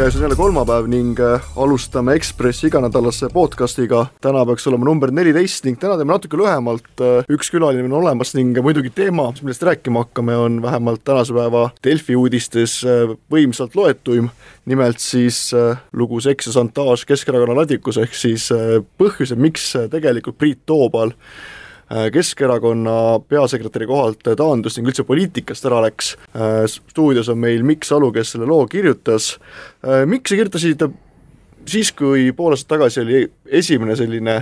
käes on jälle kolmapäev ning äh, alustame Ekspressi iganädalase podcastiga. täna peaks olema number neliteist ning täna teeme natuke lühemalt. Äh, üks külaline on olemas ning muidugi teema, millest rääkima hakkame, on vähemalt tänase päeva Delfi uudistes äh, võimsalt loetuim. nimelt siis lugu Seks ja šantaaž Keskerakonna ladikus ehk siis põhjused, miks tegelikult Priit Toobal Keskerakonna peasekretäri kohalt taandus ning üldse poliitikast ära läks. stuudios on meil Mikk Salu, kes selle loo kirjutas. Mikk, sa kirjutasid siis, kui pool aastat tagasi oli esimene selline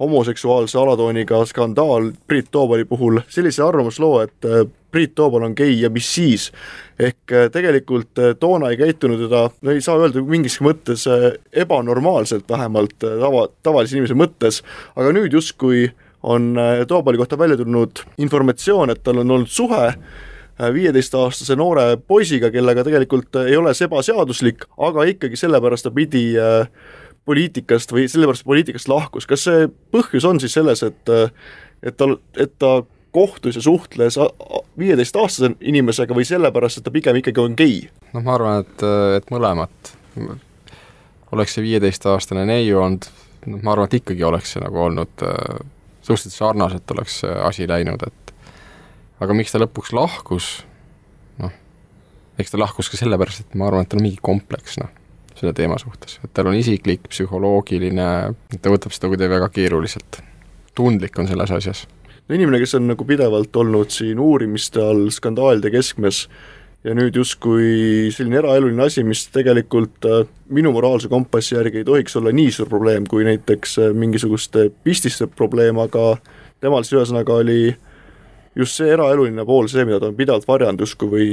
homoseksuaalse alatooniga skandaal Priit Toobali puhul sellise arvamusloo, et Priit Toobal on gei ja mis siis. ehk tegelikult toona ei käitunud teda, no ei saa öelda mingiski mõttes ebanormaalselt, vähemalt tava, tavalise inimese mõttes, aga nüüd justkui on äh, Toobali kohta välja tulnud informatsioon, et tal on olnud suhe äh, viieteistaastase noore poisiga, kellega tegelikult äh, ei ole see ebaseaduslik, aga ikkagi sellepärast ta pidi poliitikast või sellepärast poliitikast lahkus, kas see põhjus on siis selles, et et tal, et ta kohtus ja suhtles viieteistaastase inimesega või sellepärast, et ta pigem ikkagi on gei? noh, ma arvan, et, et mõlemat. oleks see viieteistaastane neiu olnud, noh, ma arvan, et ikkagi oleks see nagu olnud äh, suhteliselt sarnaselt oleks see asi läinud, et aga miks ta lõpuks lahkus, noh, eks ta lahkus ka sellepärast, et ma arvan, et tal on mingi kompleks, noh, selle teema suhtes, et tal on isiklik, psühholoogiline, ta võtab seda kuidagi väga keeruliselt. tundlik on selles asjas. no inimene, kes on nagu pidevalt olnud siin uurimiste all, skandaalide keskmes, ja nüüd justkui selline eraeluline asi, mis tegelikult äh, minu moraalse kompassi järgi ei tohiks olla nii suur probleem kui näiteks äh, mingisuguste pististe probleem, aga temal siis ühesõnaga oli just see eraeluline pool, see, mida ta on pidevalt varjanud justkui või,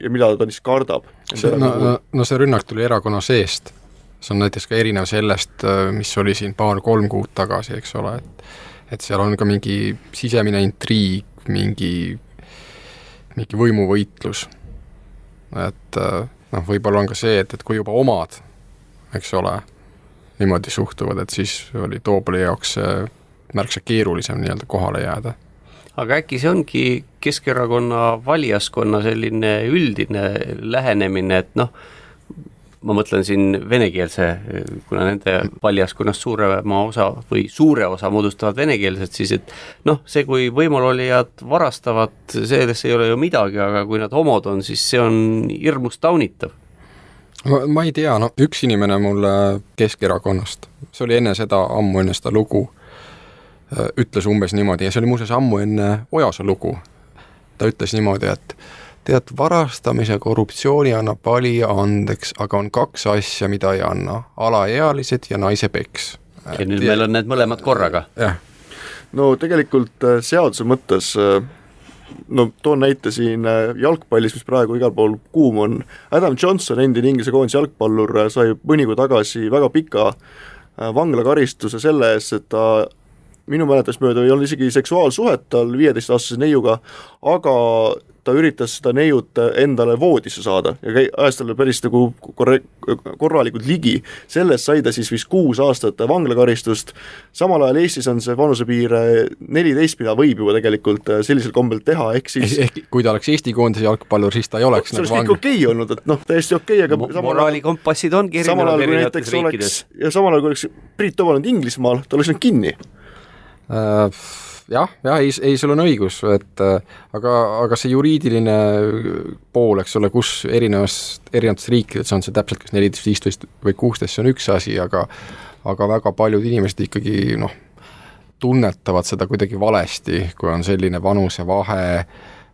ja mida ta siis kardab. no, no, no see rünnak tuli erakonna seest. see on näiteks ka erinev sellest, äh, mis oli siin paar-kolm kuud tagasi, eks ole, et et seal on ka mingi sisemine intriig, mingi, mingi võimuvõitlus et äh, noh, võib-olla on ka see, et, et kui juba omad, eks ole, niimoodi suhtuvad, et siis oli Toobali jaoks märksa keerulisem nii-öelda kohale jääda. aga äkki see ongi Keskerakonna valijaskonna selline üldine lähenemine, et noh, ma mõtlen siin venekeelse, kuna nende valijaskonnast suurema osa või suure osa moodustavad venekeelsed, siis et noh, see, kui võimulolijad varastavad, selles ei ole ju midagi, aga kui nad homod on, siis see on hirmus taunitav. ma, ma ei tea, no üks inimene mulle Keskerakonnast, see oli enne seda, ammu enne seda lugu, ütles umbes niimoodi ja see oli muuseas ammu enne Ojasa lugu, ta ütles niimoodi, et tead, varastamise korruptsiooni annab valija andeks, aga on kaks asja, mida ei anna, alaealised ja naise peks. ja nüüd meil on need mõlemad korraga. jah. no tegelikult äh, seaduse mõttes äh, no toon näite siin äh, jalgpallis, mis praegu igal pool kuum on, Adam Johnson, endine Inglise koondise jalgpallur, sai mõni kuu tagasi väga pika vanglakaristuse selle eest, et ta minu mäletamist mööda ei olnud isegi seksuaalsuhet tal viieteistaastase neiuga, aga ta üritas seda neiut endale voodisse saada ja käi-, ajas talle päris nagu korre-, korralikult ligi, selle eest sai ta siis vist kuus aastat vanglakaristust, samal ajal Eestis on see vanusepiir neliteist, mida võib juba tegelikult sellisel kombel teha, ehk siis ehk kui ta oleks Eesti koondise jalgpallur, siis ta ei oleks see oleks kõik okei okay olnud, et noh, täiesti okei okay,, aga moraalikompassid ongi erinevad erinevates riikides. ja samal ajal, kui oleks Priit Toom olnud Inglismaal, ta oleks läinud kinni. Äh, jah, jah, ei, ei, sul on õigus, et äh, aga, aga see juriidiline pool, eks ole, kus erinevas, erinevates riikides on see täpselt kas neliteist, viisteist või kuusteist, see on üks asi, aga aga väga paljud inimesed ikkagi noh, tunnetavad seda kuidagi valesti, kui on selline vanusevahe,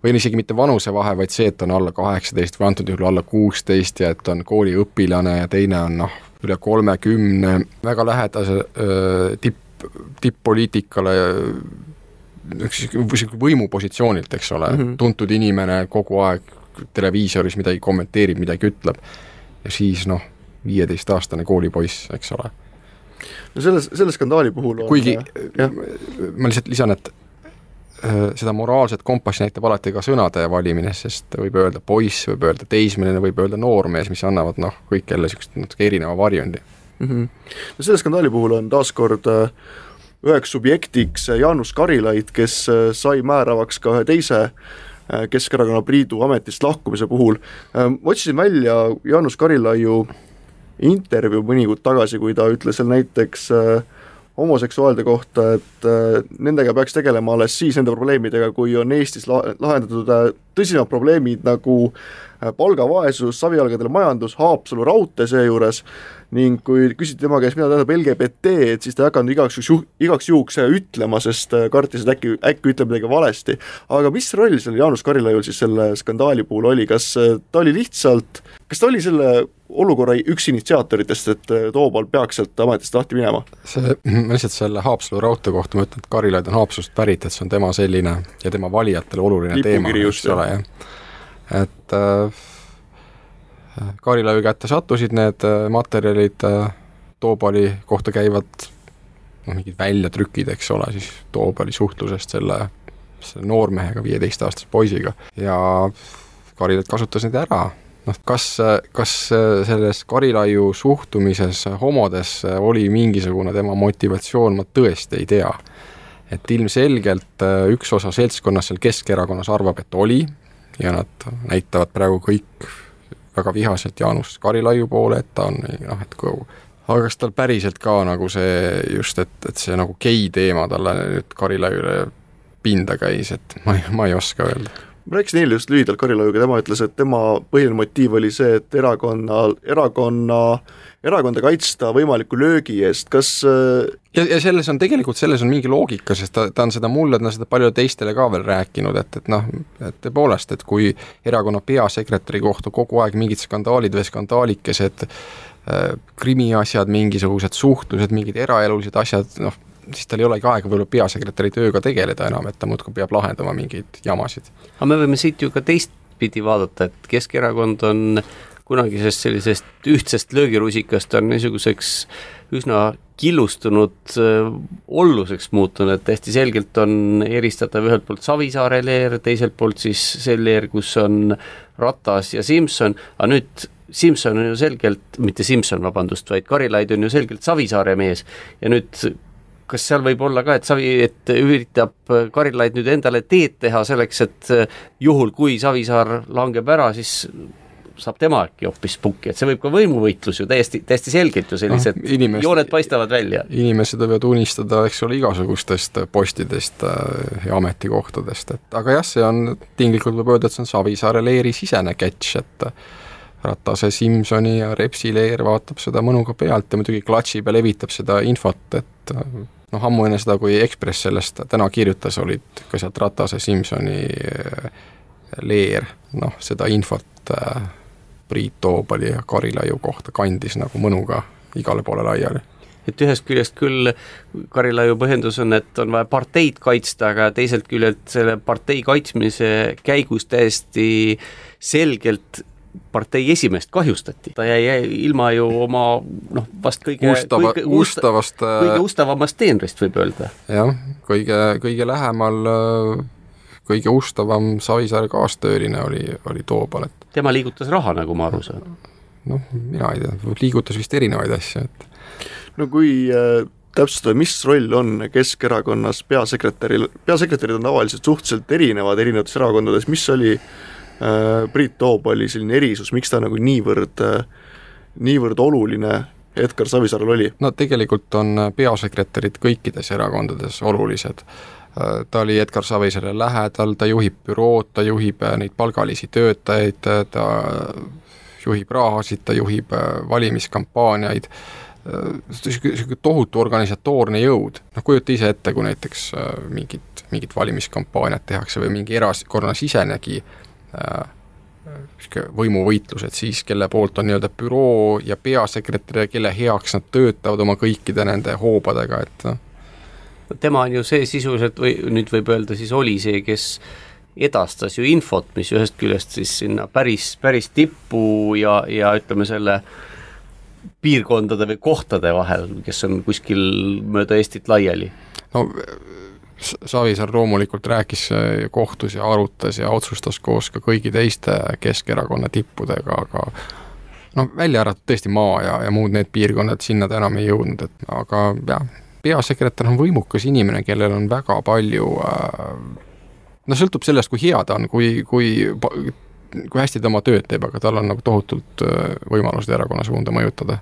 või isegi mitte vanusevahe, vaid see, et on alla kaheksateist või antud juhul alla kuusteist ja et on kooliõpilane ja teine on noh, üle kolmekümne, väga lähedase tipp, tipp-poliitikale niisuguse võimupositsioonilt, eks ole mm, -hmm. tuntud inimene kogu aeg televiisoris midagi kommenteerib, midagi ütleb, ja siis noh, viieteistaastane koolipoiss, eks ole. no selles, selle skandaali puhul on kuigi jah. ma lihtsalt lisan, et äh, seda moraalset kompassi näitab alati ka sõnade valimine, sest võib öelda poiss, võib öelda teismeline, võib öelda noormees, mis annavad noh, kõik jälle niisugust natuke erineva varjundi mm. -hmm. no selle skandaali puhul on taaskord äh, üheks subjektiks Jaanus Karilaid, kes äh, sai määravaks ka ühe teise äh, Keskerakonna Priidu ametist lahkumise puhul. Äh, ma otsisin välja Jaanus Karilaiu intervjuu mõni kuud tagasi, kui ta ütles seal näiteks homoseksuaalide kohta, et nendega peaks tegelema alles siis nende probleemidega, kui on Eestis la-, lahendatud tõsisemad probleemid nagu äh, palgavaesus, savijalgadel majandus, Haapsalu raudtee seejuures, ning kui küsiti tema käest, mida tähendab LGBT, et siis ta ei hakanud igaks juhuks, igaks juhuks ütlema, sest kartis, et äkki, äkki ütleb midagi valesti. aga mis roll sellel Jaanus Karilaiul siis selle skandaali puhul oli, kas ta oli lihtsalt, kas ta oli selle olukorra üks initsiaatoritest, et Toobal peaks sealt ametist lahti minema? see, ma lihtsalt selle Haapsalu raudtee kohta ma ütlen, et Karilaid on Haapsalust pärit, et see on tema selline ja tema valijatele oluline teema, eks ole, jah. Et äh, Karilaiu kätte sattusid need äh, materjalid, äh, Toobali kohta käivad noh, mingid väljatrükid, eks ole, siis Toobali suhtlusest selle, selle noormehega, viieteistaastase poisiga ja Karilaid kasutas neid ära, noh, kas, kas selles Karilaiu suhtumises homodesse oli mingisugune tema motivatsioon, ma tõesti ei tea. et ilmselgelt äh, üks osa seltskonnast seal Keskerakonnas arvab, et oli ja nad näitavad praegu kõik väga vihaselt Jaanus Karilaiu poole, et ta on noh, et kui aga kas tal päriselt ka nagu see just, et, et see nagu gei teema talle nüüd Karilaiule pinda käis, et ma ei, ma ei oska öelda ma rääkisin eile just lühidalt Karilaiuga, tema ütles, et tema põhiline motiiv oli see, et erakonna, erakonna, erakonda kaitsta võimaliku löögi eest, kas ja, ja selles on tegelikult, selles on mingi loogika, sest ta, ta on seda mulle, ta on seda paljudele teistele ka veel rääkinud, et, et noh, et tõepoolest, et kui erakonna peasekretäri kohta kogu aeg mingid skandaalid või skandaalikesed äh, krimiasjad, mingisugused suhtlused, mingid eraelulised asjad, noh, siis tal ei olegi aega võib-olla peasekretäri tööga tegeleda enam, et ta muudkui peab lahendama mingeid jamasid. aga me võime siit ju ka teistpidi vaadata, et Keskerakond on kunagisest sellisest ühtsest löögirusikast on niisuguseks üsna killustunud äh, olluseks muutunud, et täiesti selgelt on eristatav ühelt poolt Savisaare leer, teiselt poolt siis see leer, kus on Ratas ja Simson, aga nüüd Simson on ju selgelt, mitte Simson, vabandust, vaid Karilaid on ju selgelt Savisaare mees ja nüüd kas seal võib olla ka, et Savi, et üritab Karilaid nüüd endale teed teha selleks, et juhul, kui Savisaar langeb ära, siis saab tema äkki hoopis pukki, et see võib ka võimuvõitlus ju täiesti, täiesti selgelt ju sellised no, inimest, jooned paistavad välja. inimesed võivad unistada, eks ole, igasugustest postidest äh, ja ametikohtadest, et aga jah, see on, tinglikult võib öelda, et see on Savisaare leeri sisene catch, et Ratase, Simsoni ja Repsi leer vaatab seda mõnuga pealt ja muidugi klatšib ja levitab seda infot, et noh, ammu enne seda, kui Ekspress sellest täna kirjutas, olid ka sealt Ratase, Simsoni äh, leer, noh, seda infot äh, Priit Toobali ja Karilaiu kohta kandis nagu mõnuga igale poole laiali. Et ühest küljest küll Karilaiu põhjendus on, et on vaja parteid kaitsta, aga teiselt küljelt selle partei kaitsmise käigus täiesti selgelt partei esimeest kahjustati, ta jäi ilma ju oma noh, vast kõige Ustava, kõige ustavast kõige ustavamast teenrist, võib öelda. jah, kõige, kõige lähemal, kõige ustavam Savisaare kaastööline oli, oli Toobal, et tema liigutas raha, nagu ma aru saan. noh, mina ei tea, liigutas vist erinevaid asju, et no kui äh, täpsustada, mis roll on Keskerakonnas peasekretäril, peasekretärid on tavaliselt suhteliselt erinevad erinevates erakondades, mis oli äh, Äh, Priit Toobali selline erisus, miks ta nagu niivõrd, äh, niivõrd oluline Edgar Savisaarel oli? no tegelikult on peasekretärid kõikides erakondades olulised. Äh, ta oli Edgar Savisaare lähedal, ta juhib bürood, ta juhib neid palgalisi töötajaid, ta juhib rahasid, ta juhib valimiskampaaniaid, niisugune tohutu organisatoorne jõud, noh kujuta ise ette, kui näiteks mingit, mingit valimiskampaaniat tehakse või mingi erakonna sisenegi niisugune võimuvõitlused siis, kelle poolt on nii-öelda büroo ja peasekretär ja kelle heaks nad töötavad oma kõikide nende hoobadega, et noh. tema on ju see sisuliselt või nüüd võib öelda siis oli see, kes edastas ju infot, mis ühest küljest siis sinna päris, päris tippu ja, ja ütleme, selle piirkondade või kohtade vahel, kes on kuskil mööda Eestit laiali. no Savisaar loomulikult rääkis, kohtus ja arutas ja otsustas koos ka kõigi teiste Keskerakonna tippudega, aga noh, välja arvatud tõesti maa ja, ja muud need piirkonnad, sinna ta enam ei jõudnud, et aga jah, peasekretär on võimukas inimene, kellel on väga palju äh, no sõltub sellest, kui hea ta on, kui, kui kui hästi ta oma tööd teeb, aga tal on nagu tohutult äh, võimalused erakonna suunda mõjutada.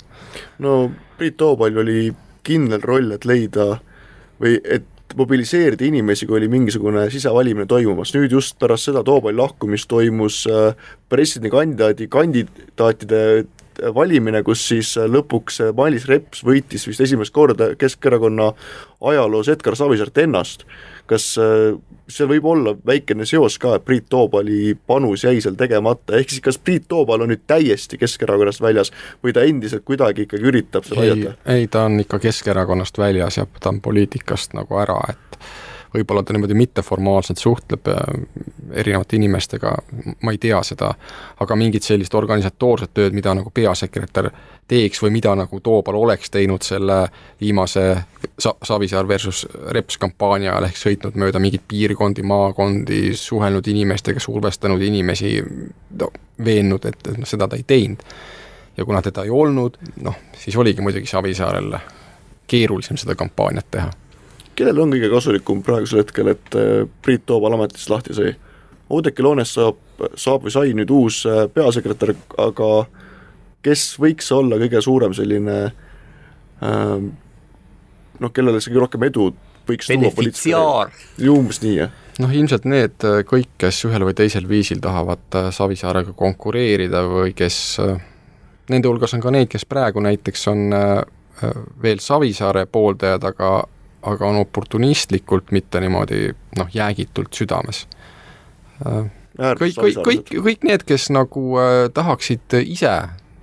no Priit Toobal oli kindel roll, et leida või et mobiliseerida inimesi, kui oli mingisugune sisevalimine toimumas, nüüd just pärast seda Toobali lahkumist toimus äh, presidendikandidaadi, kandidaatide valimine, kus siis lõpuks Mailis Reps võitis vist esimest korda Keskerakonna ajaloos Edgar Savisaart ennast. kas äh, seal võib olla väikene seos ka, et Priit Toobali panus jäi seal tegemata, ehk siis kas Priit Toobal on nüüd täiesti Keskerakonnast väljas või ta endiselt kuidagi ikkagi üritab seal ei aidata?, ei ta on ikka Keskerakonnast väljas ja ta on poliitikast nagu ära, et võib-olla ta niimoodi mitteformaalselt suhtleb äh, erinevate inimestega, ma ei tea seda, aga mingit sellist organisatoorset tööd, mida nagu peasekretär teeks või mida nagu Toobal oleks teinud selle viimase Sa-, Savisaar versus Reps kampaania ajal, ehk sõitnud mööda mingeid piirkondi, maakondi, suhelnud inimestega, survestanud inimesi, no veennud, et, et noh, seda ta ei teinud. ja kuna teda ei olnud, noh, siis oligi muidugi Savisaarel keerulisem seda kampaaniat teha kellel on kõige kasulikum praegusel hetkel, et äh, Priit Toobal ametist lahti sai? Oudekki Loonest saab, saab või sai nüüd uus äh, peasekretär, aga kes võiks olla kõige suurem selline ähm, noh, kellele see kõige rohkem edu võiks benefitsiaar. ju umbes nii, jah? noh, ilmselt need äh, kõik, kes ühel või teisel viisil tahavad Savisaarega konkureerida või kes, nende hulgas on ka neid, kes praegu näiteks on veel Savisaare pooldajad, aga aga on oportunistlikult, mitte niimoodi noh, jäägitult südames. kõik, kõik, kõik, kõik need, kes nagu äh, tahaksid ise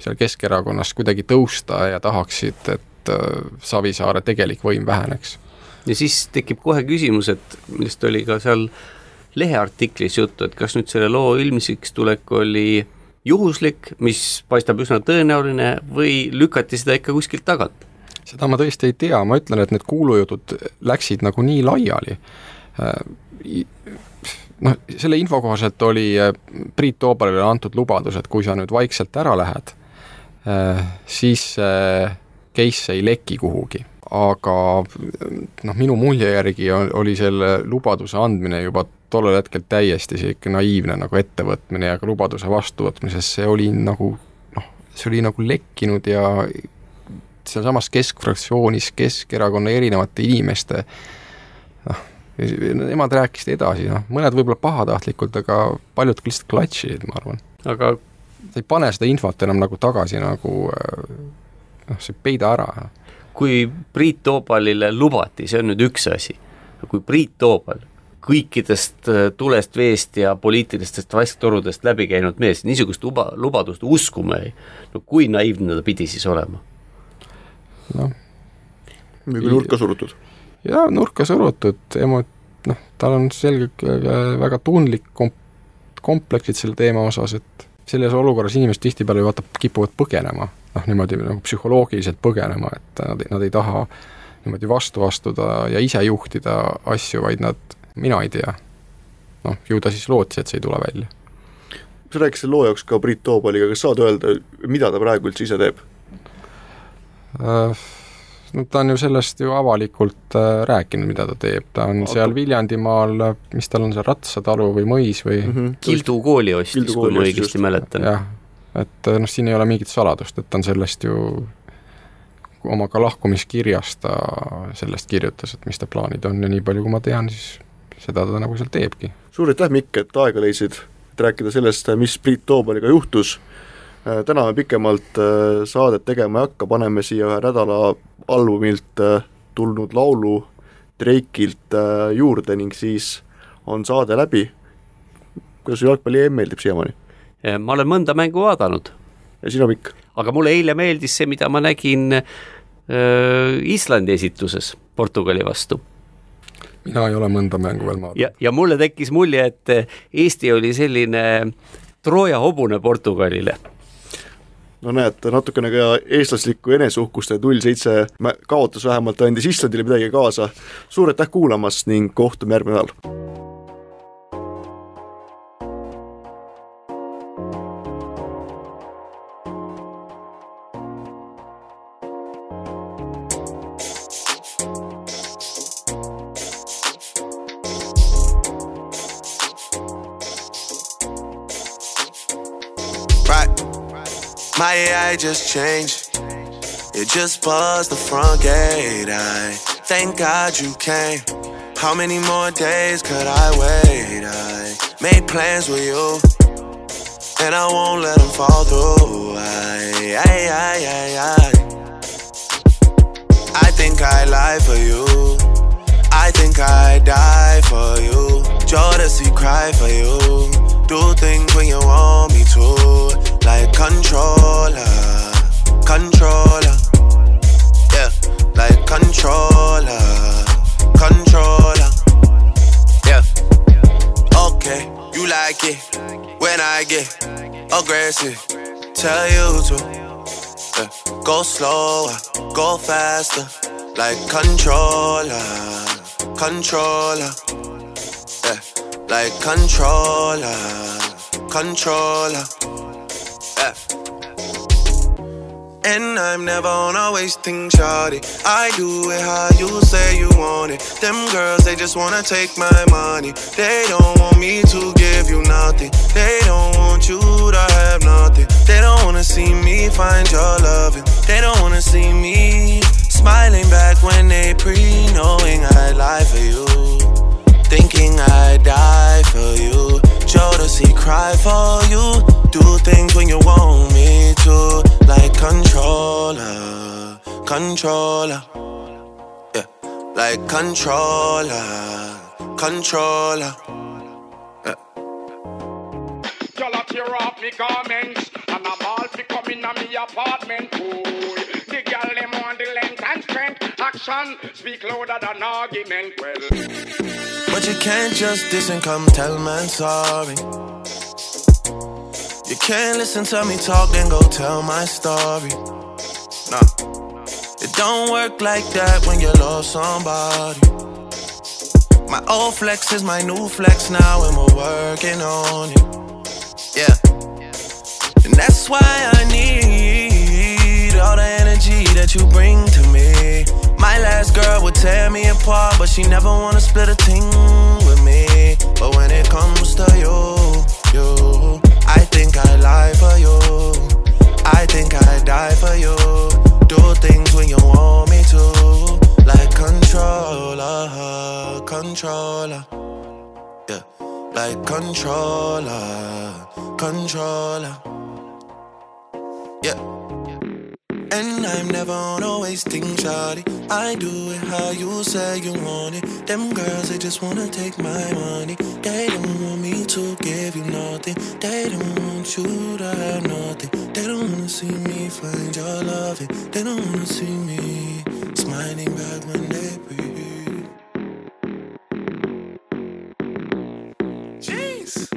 seal Keskerakonnas kuidagi tõusta ja tahaksid, et äh, Savisaare tegelik võim väheneks. ja siis tekib kohe küsimus, et millest oli ka seal leheartiklis juttu, et kas nüüd selle loo ilmsiks tulek oli juhuslik, mis paistab üsna tõenäoline, või lükati seda ikka kuskilt tagant seda ma tõesti ei tea, ma ütlen, et need kuulujutud läksid nagu nii laiali. noh, selle info kohaselt oli äh, Priit Toobalile antud lubadus, et kui sa nüüd vaikselt ära lähed, äh, siis see case ei leki kuhugi. aga noh, minu mulje järgi oli selle lubaduse andmine juba tollel hetkel täiesti sihuke naiivne nagu ettevõtmine ja ka lubaduse vastuvõtmises see oli nagu noh, see oli nagu lekkinud ja sealsamas keskfraktsioonis Keskerakonna erinevate inimeste noh, nemad rääkisid edasi, noh, mõned võib-olla pahatahtlikult, aga paljud lihtsalt klatšisid, ma arvan. aga sa ei pane seda infot enam nagu tagasi nagu noh, sa ei peida ära. kui Priit Toobalile lubati, see on nüüd üks asi, kui Priit Toobal kõikidest äh, tulest, veest ja poliitilistest vasktorudest läbi käinud mees niisugust luba, lubadust uskuma jäi, no kui naiivne ta pidi siis olema? Noh. või nurka surutud? jaa, nurka surutud, emo-, noh, tal on selgelt väga tundlik kom-, kompleksid selle teema osas, et selles olukorras inimesed tihtipeale vaata, kipuvad põgenema, noh niimoodi nagu psühholoogiliselt põgenema, et nad, nad ei taha niimoodi vastu astuda ja ise juhtida asju, vaid nad, mina ei tea. noh, ju ta siis lootis, et see ei tule välja. sa rääkisid loo jaoks ka Priit Toobaliga, kas saad öelda, mida ta praegu üldse ise teeb? Äh, no ta on ju sellest ju avalikult äh, rääkinud, mida ta teeb, ta on Aga... seal Viljandimaal, mis tal on seal, Ratsatalu või mõis või mm -hmm. Kildu kooli ostis, kui ma õigesti mäletan. jah, et äh, noh, siin ei ole mingit saladust, et ta on sellest ju oma ka lahkumiskirjas ta sellest kirjutas, et mis ta plaanid on ja nii palju, kui ma tean, siis seda ta nagu seal teebki. suur aitäh, Mikk, et aega leidsid, et rääkida sellest, mis Priit Toobaliga juhtus Äh, täna me pikemalt äh, saadet tegema ei hakka, paneme siia ühe nädala albumilt äh, tulnud laulu Drake'ilt juurde ning siis on saade läbi. kuidas sulle jalgpalli EM meeldib siiamaani? ma olen mõnda mängu vaadanud. ja sina, Mikk? aga mulle eile meeldis see, mida ma nägin äh, Islandi esituses Portugali vastu mina ei ole mõnda mängu veel vaadanud. ja, ja mulle tekkis mulje, et Eesti oli selline Trooja hobune Portugalile no näed, natukene ka eestlaslikku eneseuhkust ja null seitse kaotus vähemalt andis Islandile midagi kaasa. suur aitäh kuulamast ning kohtume järgmine nädal. AI just changed. It just buzzed the front gate. I thank God you came. How many more days could I wait? I made plans with you, and I won't let them fall through. I, I, I, I, I. I think I lie for you. I think I die for you. Jodeci cry for you. Do things when you want me to, like controller, controller. Yeah, like controller, controller. Yeah. Okay, you like it when I get aggressive. Tell you to yeah. go slower, go faster, like controller, controller. Yeah, like controller, controller. And I'm never on a wasting shawty. I do it how you say you want it. Them girls, they just wanna take my money. They don't want me to give you nothing. They don't want you to have nothing. They don't wanna see me find your loving. They don't wanna see me smiling back when they pre knowing I lie for you. Thinking I die for you. Jodeci cry for controller, controller. Yeah, like controller, controller. Yeah. Y'all a tear off me garments And I'm all fi come in me apartment Ooh, the girl them want the length and strength Action speak louder than argument Well, But you can't just diss and come tell man sorry. Can't listen to me talk then go tell my story. Nah, it don't work like that when you love somebody. My old flex is my new flex now, and we're working on it. Yeah, and that's why I need all the energy that you bring to me. My last girl would tear me apart, but she never wanna split a thing with me. But when it comes to you, you, think I lie for you. I think I die for you. Do things when you want me to, like controller, controller. Yeah, like controller, controller. Yeah. And I'm never on a wasting shawty. I do it how you say you want it. Them girls, they just wanna take my money. They don't want me to give you nothing. They don't want you to have nothing. They don't wanna see me find your loving. They don't wanna see me smiling back when they breathe. Jeez.